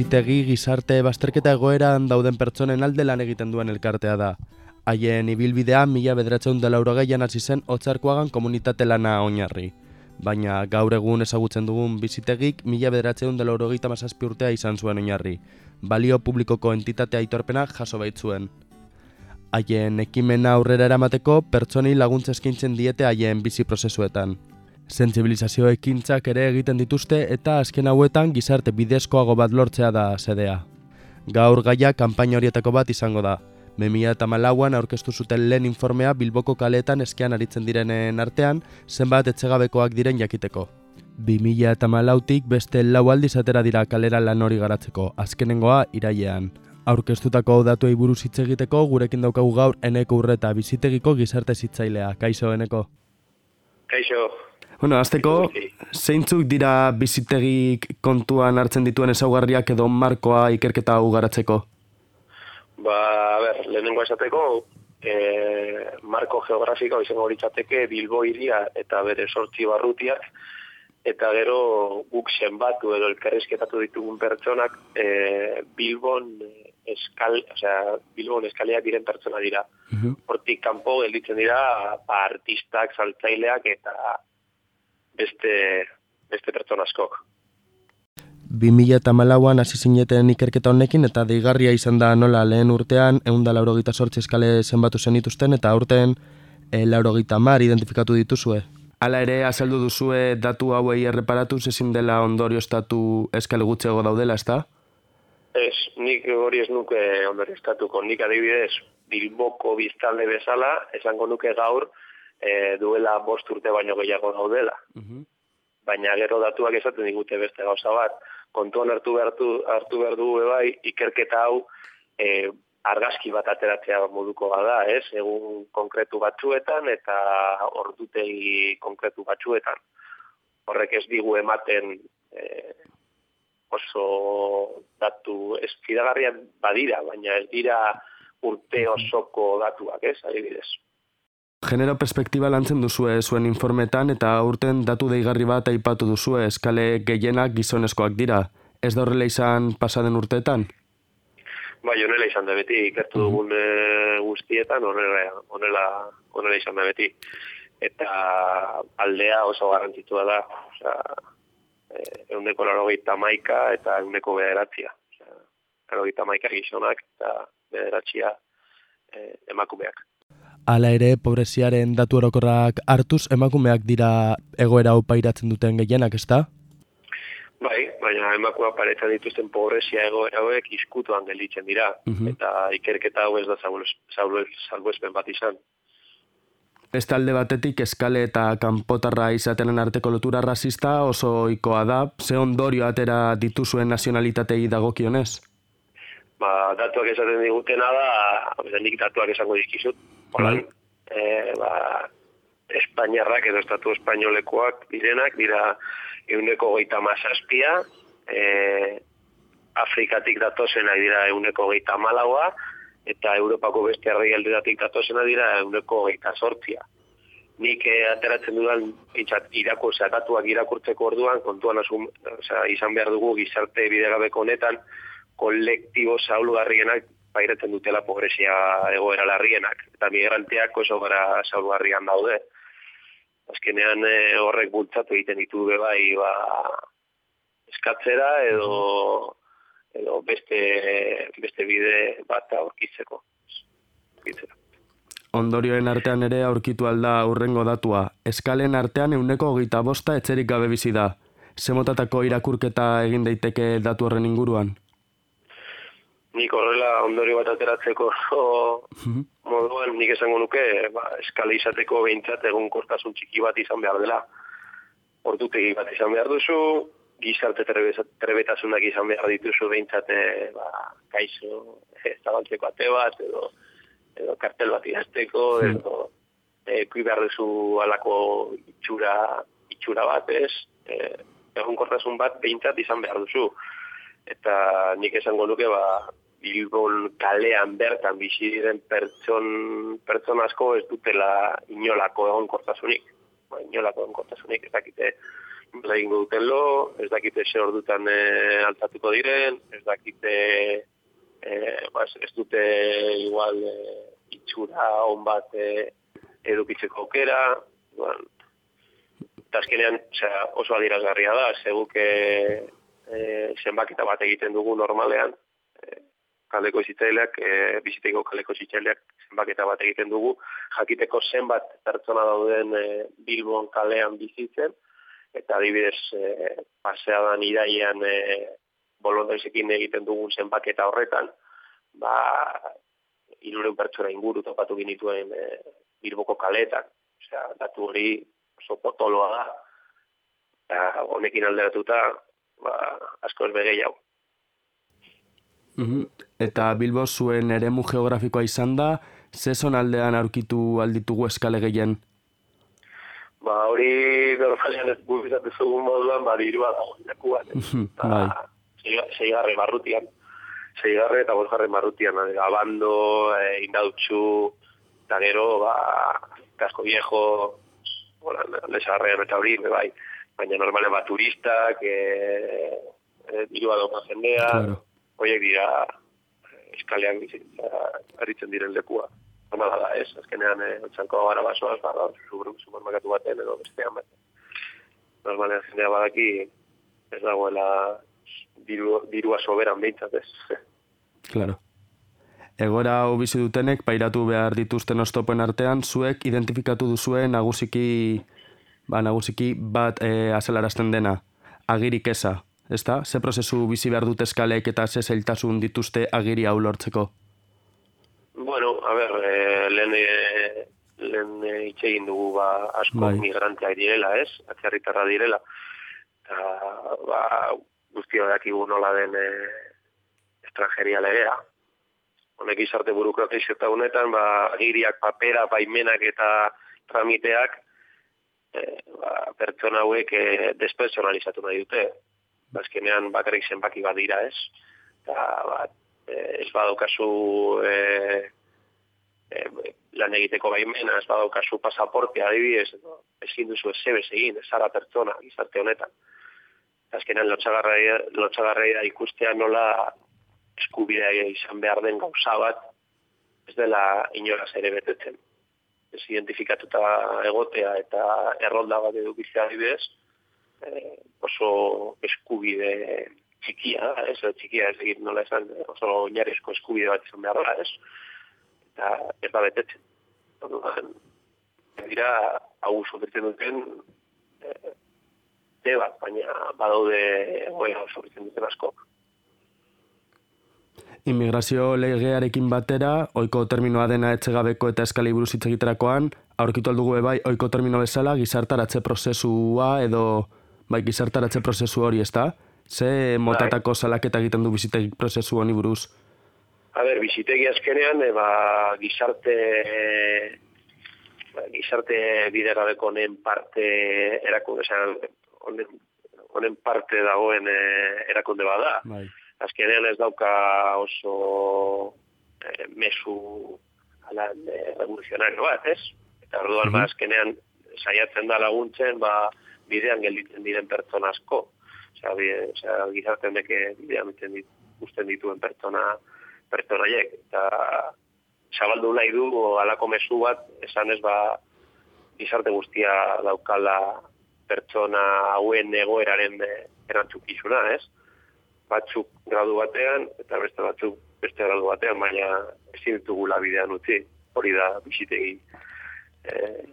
bizitegi gizarte bazterketa egoeran dauden pertsonen alde lan egiten duen elkartea da. Haien ibilbidea mila bederatzen dela urogeian hasi zen otzarkoagan komunitate lana oinarri. Baina gaur egun ezagutzen dugun bizitegik mila bederatzen dela urogeita mazazpi urtea izan zuen oinarri. Balio publikoko entitatea aitorpena jaso baitzuen. Haien ekimena aurrera eramateko pertsonei laguntza eskintzen diete haien bizi prozesuetan. Sentsibilizazio ekintzak ere egiten dituzte eta azken hauetan gizarte bidezkoago bat lortzea da sedea. Gaur gaia kanpaina horietako bat izango da. 2000 eta malauan aurkeztu zuten lehen informea Bilboko kaleetan eskean aritzen direnen artean, zenbat etxegabekoak diren jakiteko. 2000 eta malautik beste lau aldiz atera dira kalera lan hori garatzeko, azkenengoa irailean. Aurkeztutako datuei buruz hitz egiteko gurekin daukagu gaur eneko urreta bizitegiko gizarte zitzailea. Kaixo eneko? Kaixo. Bueno, azteko, zeintzuk dira bizitegik kontuan hartzen dituen ezaugarriak edo markoa ikerketa hau garatzeko? Ba, a ber, lehenengo esateko, e, marko geografiko izango horitzateke Bilbo iria eta bere sortzi barrutiak, eta gero guk zenbatu edo elkarrizketatu ditugun pertsonak e, Bilbon eskal, o sea, Bilbon eskaleak diren pertsona dira. Hortik kanpo gelditzen dira ba, artistak, saltzaileak eta beste, beste pertsona askok. 2000 eta malauan hasi zineten ikerketa honekin eta deigarria izan da nola lehen urtean egun da laurogita sortzi eskale zenbatu zenituzten eta urten e, laurogita mar identifikatu dituzue. Hala ere, azaldu duzue datu hauei erreparatu ezin dela ondorio estatu eskale gutxego daudela, ezta? Ez, nik hori ez nuke ondorio estatuko, nik adibidez Bilboko biztalde bezala, esango nuke gaur, e, duela bost urte baino gehiago daudela. Baina gero datuak esaten digute beste gauza bat. Kontuan hartu behartu, hartu behar du bai, ikerketa hau e, argazki bat ateratzea moduko bada, ez? Egun konkretu batzuetan eta ordutegi konkretu batzuetan. Horrek ez digu ematen e, oso datu ez fidagarriak badira, baina ez dira urte osoko datuak, ez? Adibidez. Genero perspektiba lantzen duzue zuen informetan eta urten datu deigarri bat aipatu duzue eskale gehienak gizonezkoak dira. Ez da horrela izan pasaden urteetan? Bai, honela izan da beti, ikertu dugun e, guztietan honela, honela, honela izan da beti. Eta aldea oso garrantzitua da, osea, eundeko larogeita maika eta eundeko bederatzia. Osea, larogeita maika gizonak eta bederatzia e, emakumeak. Hala ere, pobreziaren datu orokorrak hartuz, emakumeak dira egoera hau pairatzen duten gehienak, ezta? Bai, baina emakua paretzen dituzten pobrezia egoera hauek izkutuan gelditzen dira, eta ikerketa hau ez da salbuespen bat izan. Beste alde batetik eskale eta kanpotarra izatenen arteko lotura rasista oso ohikoa da, ze ondorio atera dituzuen nazionalitatei dagokionez? Ba, datuak esaten digutena da, nik datuak esango dizkizut, Holan, e, ba, Espainiarrak edo estatu espainolekoak direnak, dira euneko geita mazazpia, e, Afrikatik datozena dira euneko geita malaua, eta Europako beste herrialdeatik datozena dira euneko geita sortzia. Nik e, ateratzen dudan itxat, irako, datuak irakurtzeko orduan, kontuan asum, oza, izan behar dugu gizarte bidegabeko honetan, kolektibo zaulgarrienak pairatzen dutela pobrezia egoera larrienak. Eta migranteak oso gara salgarrian daude. Azkenean e, horrek bultzatu egiten ditu bai ba, eskatzera edo, edo beste, beste bide bat aurkitzeko. Aurkitzera. Ondorioen artean ere aurkitu alda urrengo datua. Eskalen artean euneko hogeita bosta etxerik gabe bizi da. Zemotatako irakurketa egin daiteke datu horren inguruan? Nik horrela ondorio bat ateratzeko mm moduan nik esango nuke ba, eskala izateko behintzat egun kortasun txiki bat izan behar dela. Ordutegi bat izan behar duzu, gizarte trebetasunak izan behar dituzu behintzat ba, kaizo ez zabaltzeko ate bat, edo, edo kartel bat idazteko, edo e, kui behar duzu alako itxura, itxura bat ez, e, egun kortasun bat behintzat izan behar duzu. Eta nik esango nuke ba Bilbon kalean bertan bizi diren pertson pertsona asko ez dutela inolako egonkortasunik. Ba, inolako egonkortasunik ez dakite lehin duten lo, ez dakite ze ordutan e, altatuko diren, ez dakite e, bas, ez dute igual e, itxura on bat e, edukitzeko aukera, bueno, eta azkenean oso adirazgarria da, zeguke e, zenbakita bat egiten dugu normalean, kaleko zitzaileak, e, biziteko kaleko zitzaileak zenbaketa bat egiten dugu, jakiteko zenbat pertsona dauden e, Bilbon kalean bizitzen, eta adibidez e, paseadan iraian e, bolondaizekin egiten dugun zenbaketa horretan, ba, iruren pertsona inguru topatu ginituen e, Bilboko kaletan, osea, datu hori oso potoloa da, eta honekin alderatuta, ba, asko ez begei Mhm. Eta Bilbo zuen eremu geografikoa izan da, ze aldean aurkitu alditugu eskale gehien? Ba, hori normalian ez guztizatzen zugun moduan, ba, dirua dago, neku bat. Mhm, bai. Seigarre barrutian. Seigarre eta bosgarre barrutian. Abando, e, indautxu, eta gero, ba, kasko viejo, hola, lesarrean eta hori, bai. Baina normalen bat turistak, e, e, dirua dago jendea, claro horiek dira eh, eskalean aritzen diren lekua. Normala da, ez, azkenean, eh, otxanko gara basoaz, ba, supermerkatu baten edo bestean bat. Normalean jendea badaki ez dagoela diru, dirua soberan behintzat, ez. Claro. Egora hau bizi dutenek, pairatu behar dituzten ostopen artean, zuek identifikatu duzuen nagusiki, ba, nagusiki bat e, azelarazten dena, agirik eza, ez da? Ze prozesu bizi behar dut eskalek eta ze zailtasun dituzte agiri hau lortzeko? Bueno, a ber, eh, lehen, eh, lehen eh, itxegin dugu ba, asko bai. migranteak direla, ez? Atzerritarra direla. Eta, ba, guztia dakigu nola den eh, estrangeria legea. Honek izarte burokratiz eta honetan, ba, agiriak, papera, baimenak eta tramiteak, eh, ba, pertsona hauek eh, despersonalizatu nahi dute bazkenean bakarrik zenbaki bat dira, ez? Eta, bat, ez badaukazu e, e, lan egiteko baimena, ez badaukazu pasaportea adibidez, no? ezin duzu ez egin, ez zara pertsona, gizarte honetan. Azkenean lotxagarra da ikustea nola eskubidea izan behar den gauza bat, ez dela inoraz ere betetzen. Ez identifikatuta egotea eta errolda bat edukizia adibidez, oso eskubide txikia, ez, txikia ez egin nola esan, oso oinarrizko eskubide bat izan behar da, ez, eta ez da betetzen. Orduan, dira, hau sofritzen duten, eh, bat, baina badaude goea sofritzen duten asko. Immigrazio legearekin batera, oiko terminoa dena etxegabeko eta eskali buruz hitz egiterakoan, aurkitu aldugu ebai, oiko termino bezala, gizartaratze prozesua edo bai, gizartaratze prozesu hori, ez da? Ze motatako bai. salaketa egiten du bizitegi prozesu honi buruz? A ber, bizitegi azkenean, e, ba, gizarte ba, gizarte bidegabeko honen parte erakunde, honen, parte dagoen e, erakunde bada. Bai. Azkenean ez dauka oso e, mesu ala, e, revoluzionario bat, ez? Eta orduan, ba, azkenean saiatzen da laguntzen, ba, bidean gelditzen diren pertsona asko. Osea, osea gizartean deke bidean ikusten dituen pertsona pertsonaiek eta zabaldu nahi du alako mezu bat esan ez ba gizarte guztia daukala pertsona hauen egoeraren erantzukizuna, ez? Batzuk gradu batean eta beste batzuk beste gradu batean, baina ezin ditugula bidean utzi, hori da bizitegi eh,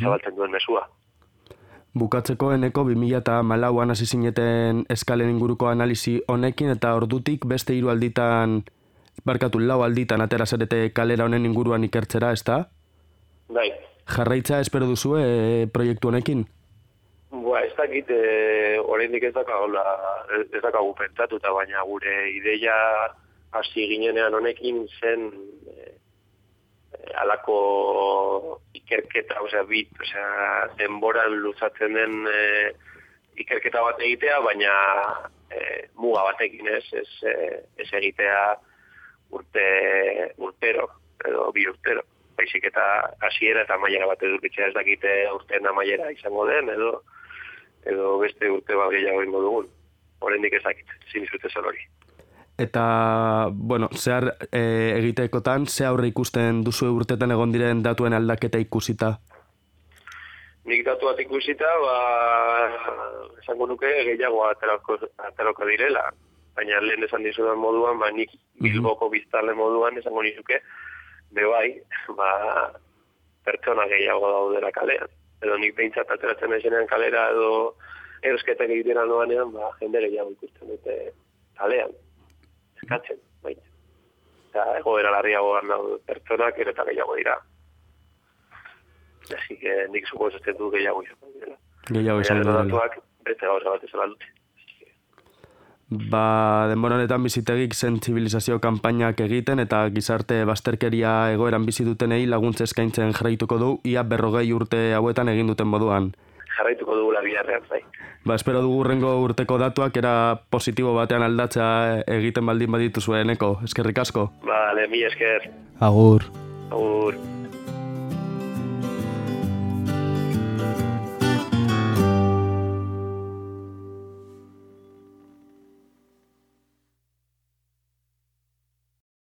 zabaltzen duen mesua. Bukatzeko eneko 2000 eta malauan hasi zineten eskalen inguruko analizi honekin eta ordutik beste hiru alditan, barkatu lau alditan atera zerete kalera honen inguruan ikertzera, ez da? Bai. Jarraitza espero duzu e, proiektu honekin? Ba, ez dakit, e, oraindik ez dakagola, ez dakagu pentsatuta, baina gure ideia hasi ginenean honekin zen e, alako ikerketa, osea, bit, osea, denboran luzatzen den e, ikerketa bat egitea, baina e, muga batekin ez, ez, e, ez egitea urte, urtero, edo bi urtero. Baizik eta hasiera eta maiera bat edukitzea ez dakite urtean amaiera izango den, edo edo beste urte bat gehiago ingo dugun. Horendik ezakit, zin izute zer hori. Eta, bueno, zehar e, egitekotan, ze aurre ikusten duzu urtetan egon diren datuen aldaketa ikusita? Nik datu bat ikusita, ba, esango nuke gehiago aterako, aterako direla. Baina lehen esan dizudan moduan, ba, nik bilboko biztale moduan esango nizuke, be bai, ba, pertsona gehiago daudela kalean. Edo nik behintzat ateratzen esenean kalera edo erosketak egiten aldoanean, ba, jende gehiago ikusten dute kalean eskatzen, baita. Eta egoera larriago gana pertsonak ere eta gehiago dira. Asi que nik zuko esaten du gehiago izan dira. Gehiago izan dira. Datuak beste gauza bat ezala dute. Ba, denbora honetan bizitegik sensibilizazio kanpainak egiten eta gizarte bazterkeria egoeran bizi dutenei laguntza eskaintzen jarraituko du ia berrogei urte hauetan egin duten moduan. Jarraituko dugu la biharrean zai. Ba, espero dugu urrengo urteko datuak era positibo batean aldatza egiten baldin baditu zueneko. Eskerrik asko. Ba, mi esker. Agur. Agur.